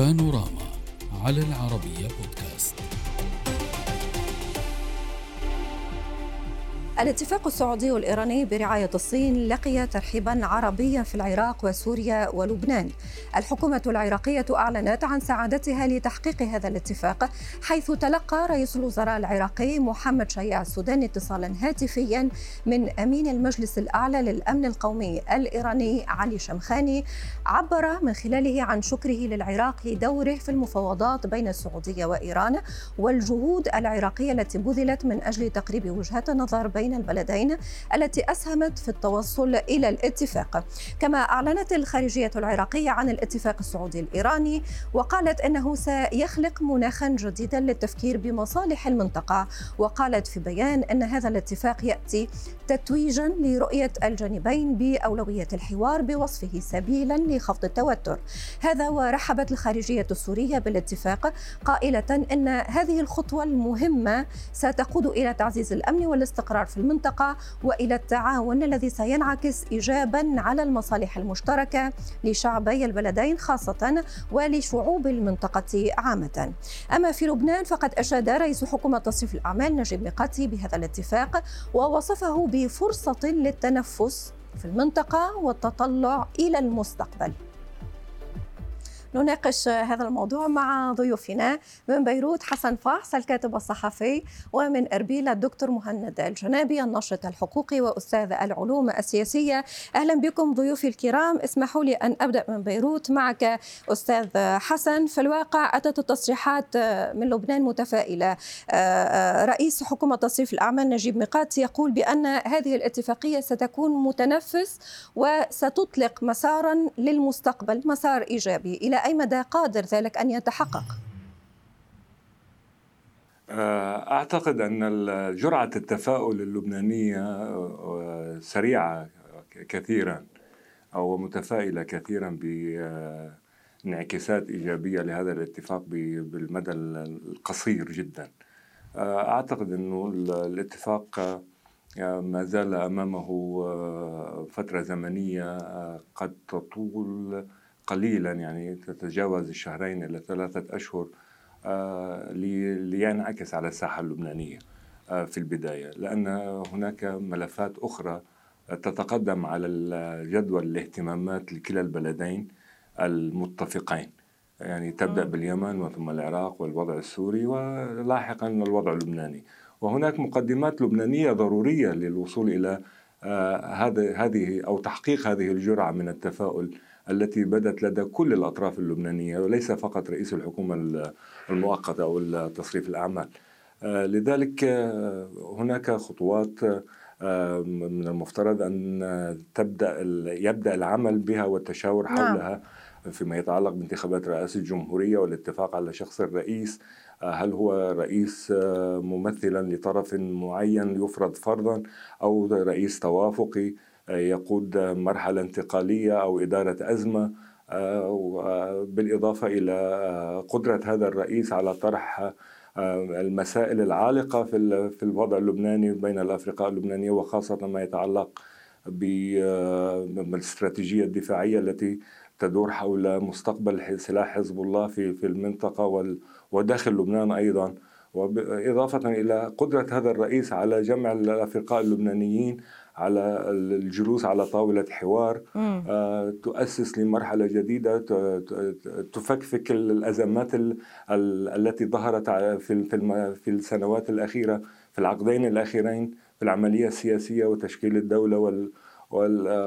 بانوراما على العربية بودكاست. الاتفاق السعودي الإيراني برعاية الصين لقي ترحيبا عربيا في العراق وسوريا ولبنان. الحكومة العراقية أعلنت عن سعادتها لتحقيق هذا الاتفاق حيث تلقى رئيس الوزراء العراقي محمد شيع السوداني اتصالا هاتفيا من أمين المجلس الأعلى للأمن القومي الإيراني علي شمخاني عبر من خلاله عن شكره للعراق لدوره في المفاوضات بين السعودية وإيران والجهود العراقية التي بذلت من أجل تقريب وجهات النظر بين البلدين التي أسهمت في التوصل إلى الاتفاق. كما أعلنت الخارجية العراقية عن الاتفاق السعودي الإيراني وقالت أنه سيخلق مناخا جديدا للتفكير بمصالح المنطقة. وقالت في بيان أن هذا الاتفاق يأتي تتويجا لرؤية الجانبين بأولوية الحوار بوصفه سبيلا لخفض التوتر. هذا ورحبت الخارجية السورية بالاتفاق قائلة أن هذه الخطوة المهمة ستقود إلى تعزيز الأمن والاستقرار في المنطقة وإلى التعاون الذي سينعكس ايجابا على المصالح المشتركة لشعبي البلدين خاصة ولشعوب المنطقة عامة. أما في لبنان فقد أشاد رئيس حكومة تصريف الأعمال نجيب ميقاتي بهذا الاتفاق ووصفه بفرصة للتنفس في المنطقة والتطلع إلى المستقبل. نناقش هذا الموضوع مع ضيوفنا من بيروت حسن فاحص الكاتب الصحفي ومن أربيل الدكتور مهند الجنابي الناشط الحقوقي وأستاذ العلوم السياسية. أهلا بكم ضيوفي الكرام. اسمحوا لي أن أبدأ من بيروت. معك أستاذ حسن. في الواقع أتت التصريحات من لبنان متفائلة. رئيس حكومة تصريف الأعمال نجيب ميقاتي يقول بأن هذه الاتفاقية ستكون متنفس وستطلق مسارا للمستقبل مسار إيجابي. إلى أي مدى قادر ذلك أن يتحقق؟ آه، أعتقد أن جرعة التفاؤل اللبنانية آه، سريعة كثيرا أو متفائلة كثيرا بانعكاسات إيجابية لهذا الاتفاق بالمدى القصير جدا آه، أعتقد أنه الاتفاق ما زال أمامه فترة زمنية قد تطول قليلا يعني تتجاوز الشهرين إلى ثلاثة أشهر آه، لينعكس على الساحة اللبنانية آه، في البداية. لأن هناك ملفات أخرى تتقدم على جدول الاهتمامات لكلا البلدين المتفقين. يعني تبدأ باليمن وثم العراق والوضع السوري ولاحقا الوضع اللبناني. وهناك مقدمات لبنانية ضرورية للوصول إلى آه، هذا هذه أو تحقيق هذه الجرعة من التفاؤل التي بدت لدى كل الأطراف اللبنانية وليس فقط رئيس الحكومة المؤقتة أو تصريف الأعمال. آه، لذلك آه، هناك خطوات آه، من المفترض أن تبدأ يبدأ العمل بها والتشاور نعم. حولها فيما يتعلق بانتخابات رئاسة الجمهورية والاتفاق على شخص الرئيس. هل هو رئيس ممثلا لطرف معين يفرض فرضا أو رئيس توافقي؟ يقود مرحلة انتقالية أو إدارة أزمة آه، بالإضافة إلى آه، قدرة هذا الرئيس على طرح آه، المسائل العالقة في في الوضع اللبناني بين الأفرقاء اللبنانية وخاصة ما يتعلق بالاستراتيجية الدفاعية التي تدور حول مستقبل سلاح حزب الله في في المنطقة وداخل لبنان أيضا. وإضافة إلى قدرة هذا الرئيس على جمع الأفرقاء اللبنانيين على الجلوس على طاولة حوار آه، تؤسس لمرحلة جديدة تفكفك الأزمات التي ظهرت في في السنوات الأخيرة في العقدين الأخيرين في العملية السياسية وتشكيل الدولة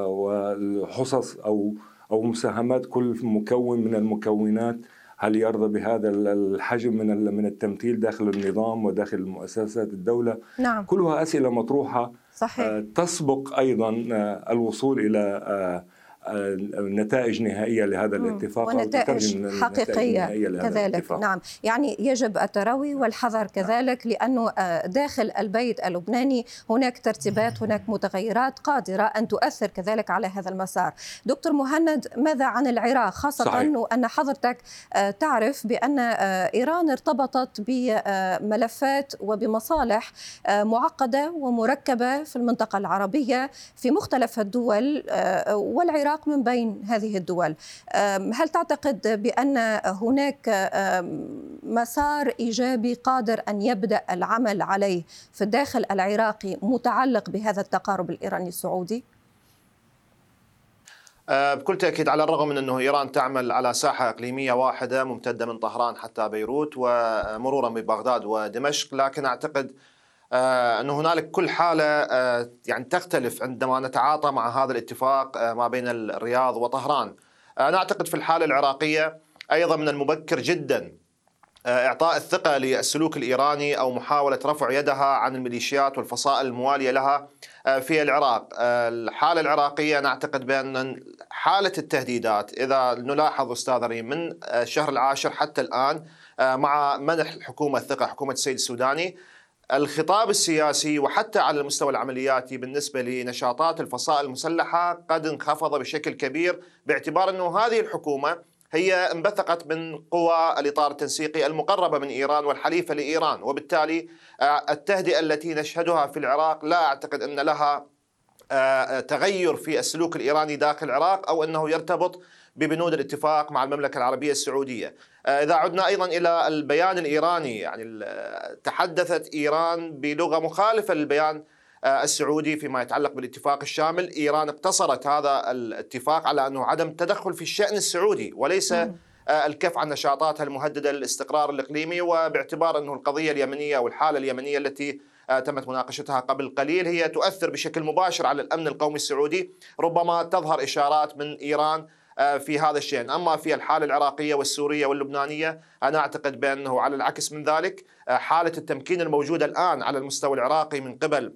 والحصص أو أو مساهمات كل مكون من المكونات هل يرضى بهذا الحجم من من التمثيل داخل النظام وداخل مؤسسات الدولة نعم. كلها أسئلة مطروحة صحيح. آه، تسبق أيضا آه، الوصول إلى آه، نتائج نهائية لهذا الاتفاق ونتائج حقيقية كذلك. نعم. يعني يجب التروي والحذر كذلك لأنه داخل البيت اللبناني هناك ترتيبات هناك متغيرات قادرة أن تؤثر كذلك على هذا المسار. دكتور مهند ماذا عن العراق؟ خاصة صحيح. أن حضرتك تعرف بأن إيران ارتبطت بملفات وبمصالح معقدة ومركبة في المنطقة العربية في مختلف الدول والعراق العراق من بين هذه الدول هل تعتقد بأن هناك مسار إيجابي قادر أن يبدأ العمل عليه في الداخل العراقي متعلق بهذا التقارب الإيراني السعودي؟ آه، بكل تأكيد على الرغم من أنه إيران تعمل على ساحة إقليمية واحدة ممتدة من طهران حتى بيروت ومرورا ببغداد ودمشق لكن أعتقد أن هنالك كل حالة آه، يعني تختلف عندما نتعاطى مع هذا الاتفاق ما بين الرياض وطهران. أنا أعتقد في الحالة العراقية أيضا من المبكر جدا إعطاء الثقة للسلوك الإيراني أو محاولة رفع يدها عن الميليشيات والفصائل الموالية لها آه، في العراق. آه، الحالة العراقية نعتقد بأن حالة التهديدات إذا نلاحظ أستاذ ريم من الشهر العاشر حتى الآن آه، مع منح الحكومة الثقة حكومة السيد السوداني الخطاب السياسي وحتى على المستوى العملياتي بالنسبة لنشاطات الفصائل المسلحة قد انخفض بشكل كبير باعتبار أنه هذه الحكومة هي انبثقت من قوى الإطار التنسيقي المقربة من إيران والحليفة لإيران وبالتالي آه، التهدئة التي نشهدها في العراق لا أعتقد أن لها آه، تغير في السلوك الإيراني داخل العراق أو أنه يرتبط ببنود الاتفاق مع المملكة العربية السعودية. آه، إذا عدنا أيضا إلى البيان الإيراني يعني تحدثت إيران بلغة مخالفة للبيان آه، السعودي فيما يتعلق بالاتفاق الشامل. إيران اقتصرت هذا الاتفاق على أنه عدم التدخل في الشأن السعودي وليس آه، الكف عن نشاطاتها المهددة للاستقرار الإقليمي. وباعتبار أنه القضية اليمنية أو الحاله اليمنية التي تمت مناقشتها قبل قليل هي تؤثر بشكل مباشر على الأمن القومي السعودي. ربما تظهر إشارات من إيران في هذا الشأن أما في الحالة العراقية والسورية واللبنانية أنا أعتقد بأنه على العكس من ذلك حالة التمكين الموجودة الآن على المستوى العراقي من قبل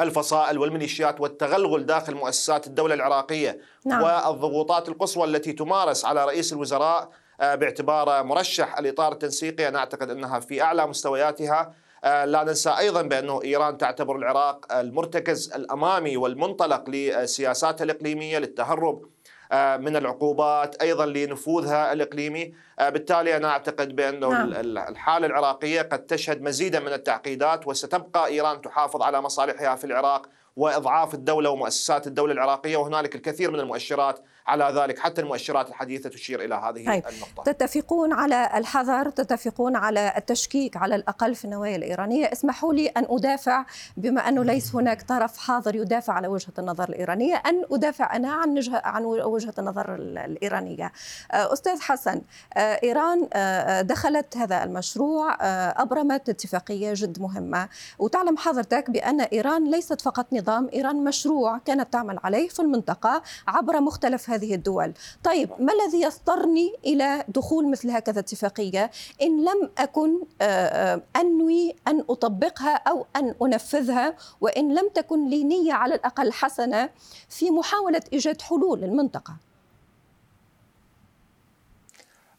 الفصائل والميليشيات والتغلغل داخل مؤسسات الدولة العراقية نعم. والضغوطات القصوى التي تمارس على رئيس الوزراء آه، باعتباره مرشح الإطار التنسيقي أنا أعتقد أنها في أعلى مستوياتها آه، لا ننسى أيضا بأنه إيران تعتبر العراق المرتكز الأمامي والمنطلق لسياساتها الإقليمية للتهرب آه، من العقوبات أيضا لنفوذها الإقليمي آه، بالتالي أنا أعتقد بانه نعم. الحالة العراقية قد تشهد مزيدا من التعقيدات وستبقى إيران تحافظ على مصالحها في العراق وإضعاف الدولة ومؤسسات الدولة العراقية وهنالك الكثير من المؤشرات على ذلك حتى المؤشرات الحديثة تشير إلى هذه طيب. النقطة. تتفقون على الحذر، تتفقون على التشكيك على الأقل في النوايا الإيرانية، اسمحوا لي أن أدافع بما أنه ليس هناك طرف حاضر يدافع على وجهة النظر الإيرانية، أن أدافع أنا عن عن وجهة النظر الإيرانية. آه، أستاذ حسن، آه، إيران آه، دخلت هذا المشروع أبرمت اتفاقية جد مهمة، وتعلم حضرتك بأن إيران ليست فقط نظام، إيران مشروع كانت تعمل عليه في المنطقة عبر مختلف هذه الدول. طيب ما الذي يضطرني إلى دخول مثل هكذا اتفاقية؟ إن لم أكن آه، آه، أنوي أن أطبقها أو أن أنفذها وإن لم تكن لي نية على الأقل حسنة في محاولة إيجاد حلول للمنطقة.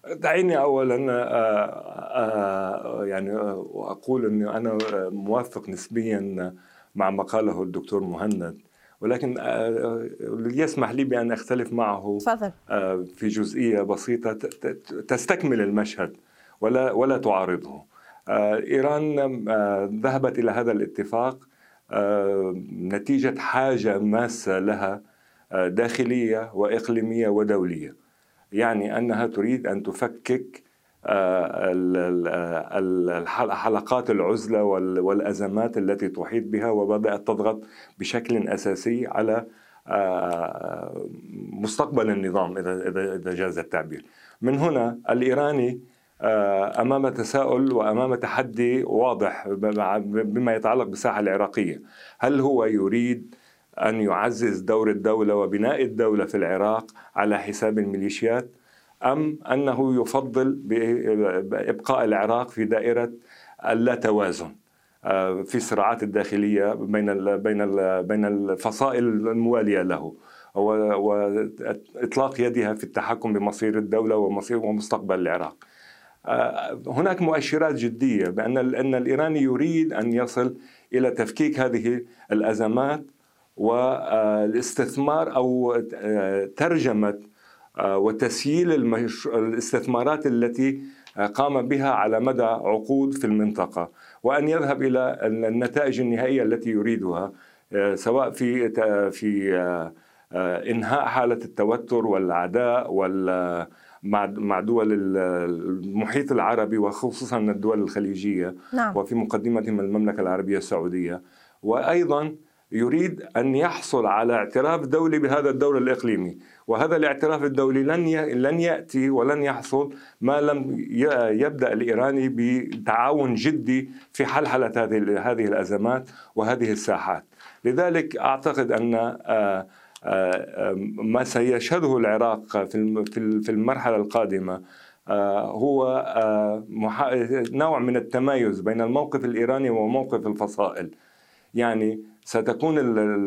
دعيني اولا آه، يعني أقول إني أنا موافق نسبيا مع ما قاله الدكتور مهند. ولكن آه، آه، يسمح لي بأن أختلف معه فضل. آه، في جزئية بسيطة تستكمل المشهد ولا ولا تعارضه إيران ذهبت إلى هذا الاتفاق نتيجة حاجة ماسة لها داخلية وإقليمية ودولية يعني أنها تريد أن تفكك حلقات العزلة والأزمات التي تحيط بها وبدأت تضغط بشكل أساسي على آه، مستقبل النظام إذا إذا جاز التعبير. من هنا الإيراني آه، أمام تساؤل وأمام تحدي واضح بما يتعلق بالساحة العراقية، هل هو يريد أن يعزز دور الدولة وبناء الدولة في العراق على حساب الميليشيات؟ أم أنه يفضل بإبقاء العراق في دائرة اللا توازن آه، في الصراعات الداخلية بين بين بين الفصائل الموالية له وإطلاق يدها في التحكم بمصير الدولة ومصير ومستقبل العراق. آه، هناك مؤشرات جدية بأن أن الإيراني يريد أن يصل إلى تفكيك هذه الأزمات والاستثمار أو آه، ترجمة آه، وتسييل الاستثمارات التي آه، قام بها على مدى عقود في المنطقة وأن يذهب إلى النتائج النهائية التي يريدها آه، سواء في في إنهاء حالة التوتر والعداء وال مع مع دول المحيط العربي وخصوصا الدول الخليجية نعم. وفي مقدمتهم المملكة العربية السعودية وأيضا يريد أن يحصل على اعتراف دولي بهذا الدور الإقليمي. وهذا الاعتراف الدولي لن لن يأتي ولن يحصل ما لم يبدأ الإيراني بتعاون جدي في حلحلة هذه هذه الأزمات وهذه الساحات. لذلك أعتقد أن آه، آه، ما سيشهده العراق في المرحلة القادمة آه، هو نوع من التمايز بين الموقف الإيراني وموقف الفصائل. يعني ستكون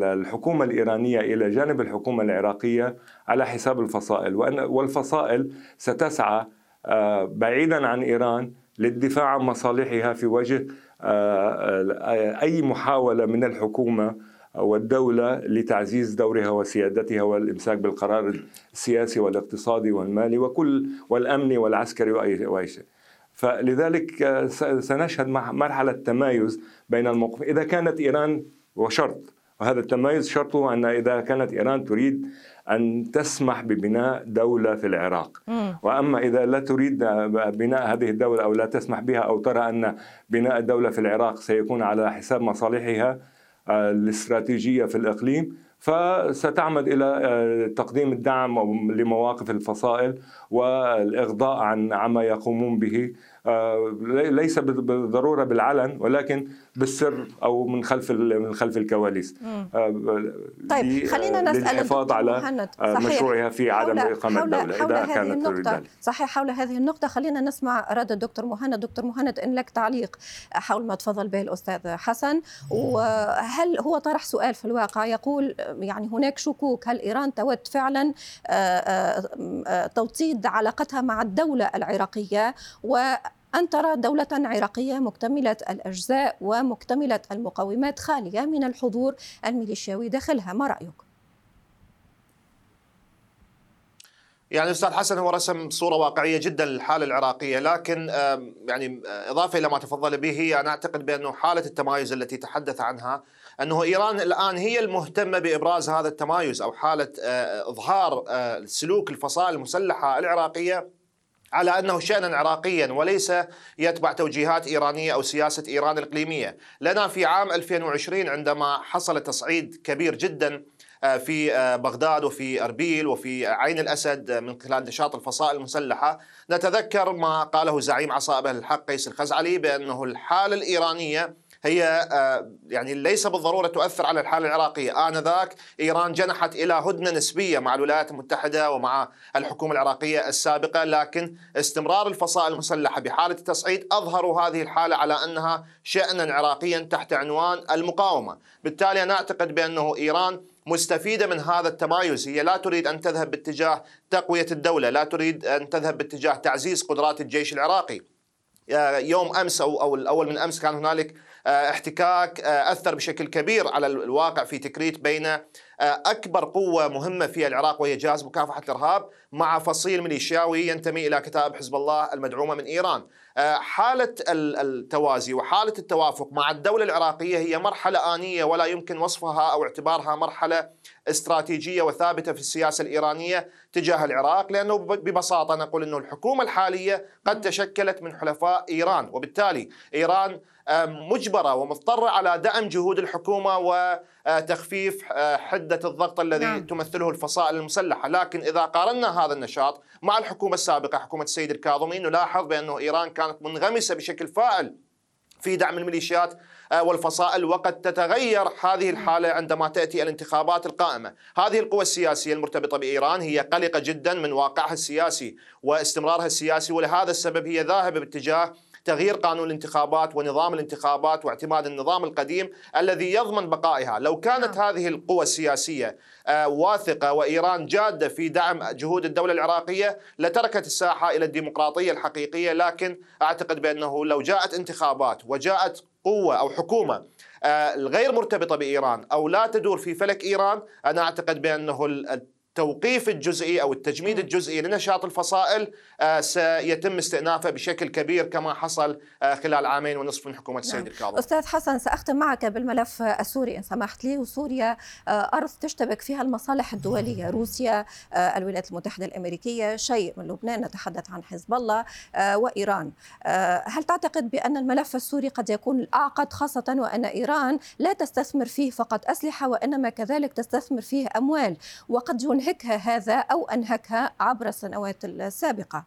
الحكومة الإيرانية إلى جانب الحكومة العراقية على حساب الفصائل. والفصائل ستسعى آه، بعيدا عن إيران للدفاع عن مصالحها في وجه آه، أي محاولة من الحكومة والدولة لتعزيز دورها وسيادتها والإمساك بالقرار السياسي والاقتصادي والمالي وكل والأمني والعسكري وأي شيء. فلذلك آه، سنشهد مرحلة تمايز بين الموقف. إذا كانت إيران وشرط وهذا التميز شرطه أن إذا كانت إيران تريد أن تسمح ببناء دولة في العراق. وأما إذا لا تريد بناء هذه الدولة أو لا تسمح بها أو ترى أن بناء الدولة في العراق سيكون على حساب مصالحها آه، الاستراتيجية في الإقليم فستعمد إلى آه، تقديم الدعم لمواقف الفصائل والإغضاء عن عما يقومون به. آه، ليس بالضرورة بالعلن ولكن بالسر أو من خلف من خلف الكواليس. آه، طيب خلينا نسأل للحفاظ على مشروعها في عدم إقامة الدولة حول إذا كانت النقطة صحيح حول هذه النقطة خلينا نسمع رد الدكتور مهند. دكتور مهند إن لك تعليق حول ما تفضل به الأستاذ حسن وهل هو طرح سؤال في الواقع؟ يقول يعني هناك شكوك. هل إيران تود فعلا توطيد علاقتها مع الدولة العراقية؟ و أن ترى دولة عراقية مكتملة الأجزاء ومكتملة المقومات خالية من الحضور الميليشياوي داخلها. ما رأيك؟ يعني أستاذ حسن هو رسم صورة واقعية جدا للحالة العراقية لكن يعني إضافة إلى ما تفضل به أنا أعتقد بأنه حالة التمايز التي تحدث عنها أنه إيران الآن هي المهتمة بإبراز هذا التمايز أو حالة آه، إظهار آه، سلوك الفصائل المسلحة العراقية على أنه شانا عراقيا وليس يتبع توجيهات إيرانية أو سياسة إيران الإقليمية، لنا في عام 2020 عندما حصل تصعيد كبير جدا آه، في بغداد وفي أربيل وفي عين الأسد من خلال نشاط الفصائل المسلحة، نتذكر ما قاله زعيم عصائب الحق قيس الخزعلي بأنه الحالة الإيرانية هي آه، يعني ليس بالضرورة تؤثر على الحالة العراقية، آنذاك إيران جنحت إلى هدنة نسبية مع الولايات المتحدة ومع الحكومة العراقية السابقة، لكن استمرار الفصائل المسلحة بحالة التصعيد اظهروا هذه الحالة على أنها شانا عراقيا تحت عنوان المقاومة، بالتالي أنا أعتقد بأنه إيران مستفيدة من هذا التمايز. هي لا تريد أن تذهب باتجاه تقوية الدولة لا تريد أن تذهب باتجاه تعزيز قدرات الجيش العراقي. آه، يوم أمس أو, الأول من أمس كان هنالك احتكاك آه، أثر بشكل كبير على الواقع في تكريت بين آه، أكبر قوة مهمة في العراق وهي جهاز مكافحة الإرهاب مع فصيل ميليشياوي ينتمي إلى كتائب حزب الله المدعومة من إيران. حالة التوازي وحالة التوافق مع الدولة العراقية هي مرحلة آنية ولا يمكن وصفها أو اعتبارها مرحلة استراتيجية وثابتة في السياسة الإيرانية تجاه العراق لأنه ببساطة نقول إنه الحكومة الحالية قد تشكلت من حلفاء إيران وبالتالي إيران مجبرة ومضطرة على دعم جهود الحكومة وتخفيف آه، حدة الضغط الذي نعم. تمثله الفصائل المسلحة، لكن إذا قارنا هذا النشاط مع الحكومة السابقة حكومة السيد الكاظمي نلاحظ بأنه إيران كانت منغمسة بشكل فاعل في دعم الميليشيات آه، والفصائل وقد تتغير هذه الحالة عندما تأتي الانتخابات القائمة. هذه القوى السياسية المرتبطة بإيران هي قلقة جدا من واقعها السياسي واستمرارها السياسي ولهذا السبب هي ذاهبة باتجاه تغيير قانون الانتخابات ونظام الانتخابات واعتماد النظام القديم الذي يضمن بقائها لو كانت نعم. هذه القوى السياسية آه، واثقة وإيران جادة في دعم جهود الدولة العراقية لتركت الساحة إلى الديمقراطية الحقيقية لكن أعتقد بأنه لو جاءت انتخابات وجاءت قوة أو حكومة آه، غير مرتبطة بإيران أو لا تدور في فلك إيران أنا أعتقد بأنه توقيف الجزئي أو التجميد الجزئي لنشاط الفصائل آه، سيتم استئنافه بشكل كبير كما حصل آه، خلال عامين ونصف من حكومة السيد نعم. الكاظم. أستاذ حسن سأختم معك بالملف السوري إن سمحت لي وسوريا آه، أرض تشتبك فيها المصالح الدولية، روسيا، الولايات المتحدة الأمريكية، شيء من لبنان نتحدث عن حزب الله وإيران. هل تعتقد بأن الملف السوري قد يكون الأعقد خاصة وأن إيران لا تستثمر فيه فقط أسلحة وإنما كذلك تستثمر فيه أموال وقد ينهي ينهكها هذا أو أنهكها عبر السنوات السابقة؟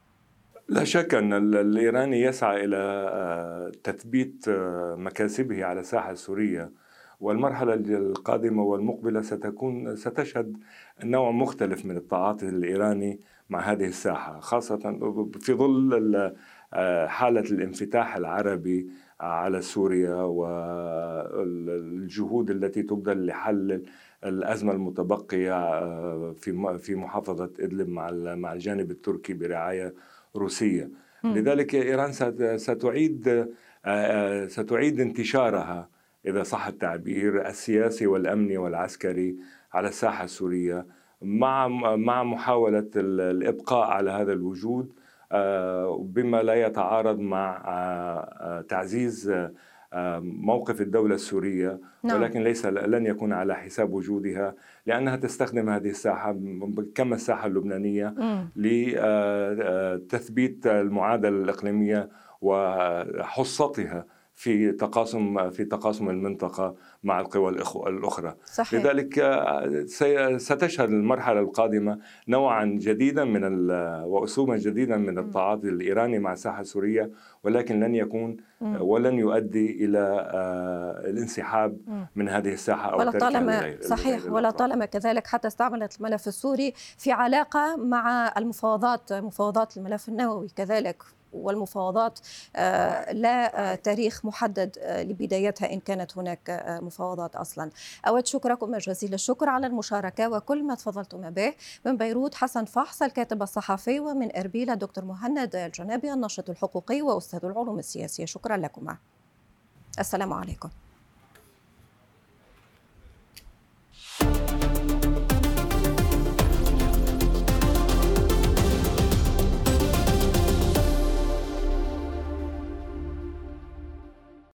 لا شك أن الإيراني يسعى إلى آه، تثبيت آه، مكاسبه على الساحة السورية. والمرحلة القادمة والمقبلة ستكون ستشهد نوع مختلف من التعاطي الإيراني مع هذه الساحة خاصة في ظل آه، حالة الانفتاح العربي على سوريا والجهود التي تبذل لحل الأزمة المتبقية آه، في في محافظة إدلب مع مع الجانب التركي برعاية روسية. لذلك إيران ستعيد آه، آه، ستعيد انتشارها إذا صح التعبير السياسي والأمني والعسكري على الساحة السورية مع مع محاولة الإبقاء على هذا الوجود بما لا يتعارض مع تعزيز موقف الدولة السورية نعم. ولكن ليس لن يكون على حساب وجودها لأنها تستخدم هذه الساحة كما الساحة اللبنانية لتثبيت المعادلة الإقليمية وحصتها في تقاسم في تقاسم المنطقة مع القوى الأخرى. صحيح. لذلك آه، ستشهد المرحلة القادمة نوعا جديدا من واسلوبا جديدا من التعاطي الإيراني مع الساحه السوريه ولكن لن يكون ولن يؤدي إلى آه، الانسحاب من هذه الساحة أو ولا طالما صحيح ولا طالما كذلك حتى استعملت الملف السوري في علاقة مع المفاوضات مفاوضات الملف النووي كذلك. والمفاوضات آه، لا آه، تاريخ محدد آه، لبدايتها إن كانت هناك مفاوضات أصلا. أود شكركم جزيل الشكر على المشاركة وكل ما تفضلتم به. من بيروت حسن فحص الكاتب الصحفي ومن إربيل دكتور مهند الجنابي الناشط الحقوقي وأستاذ العلوم السياسية. شكرا لكم السلام عليكم.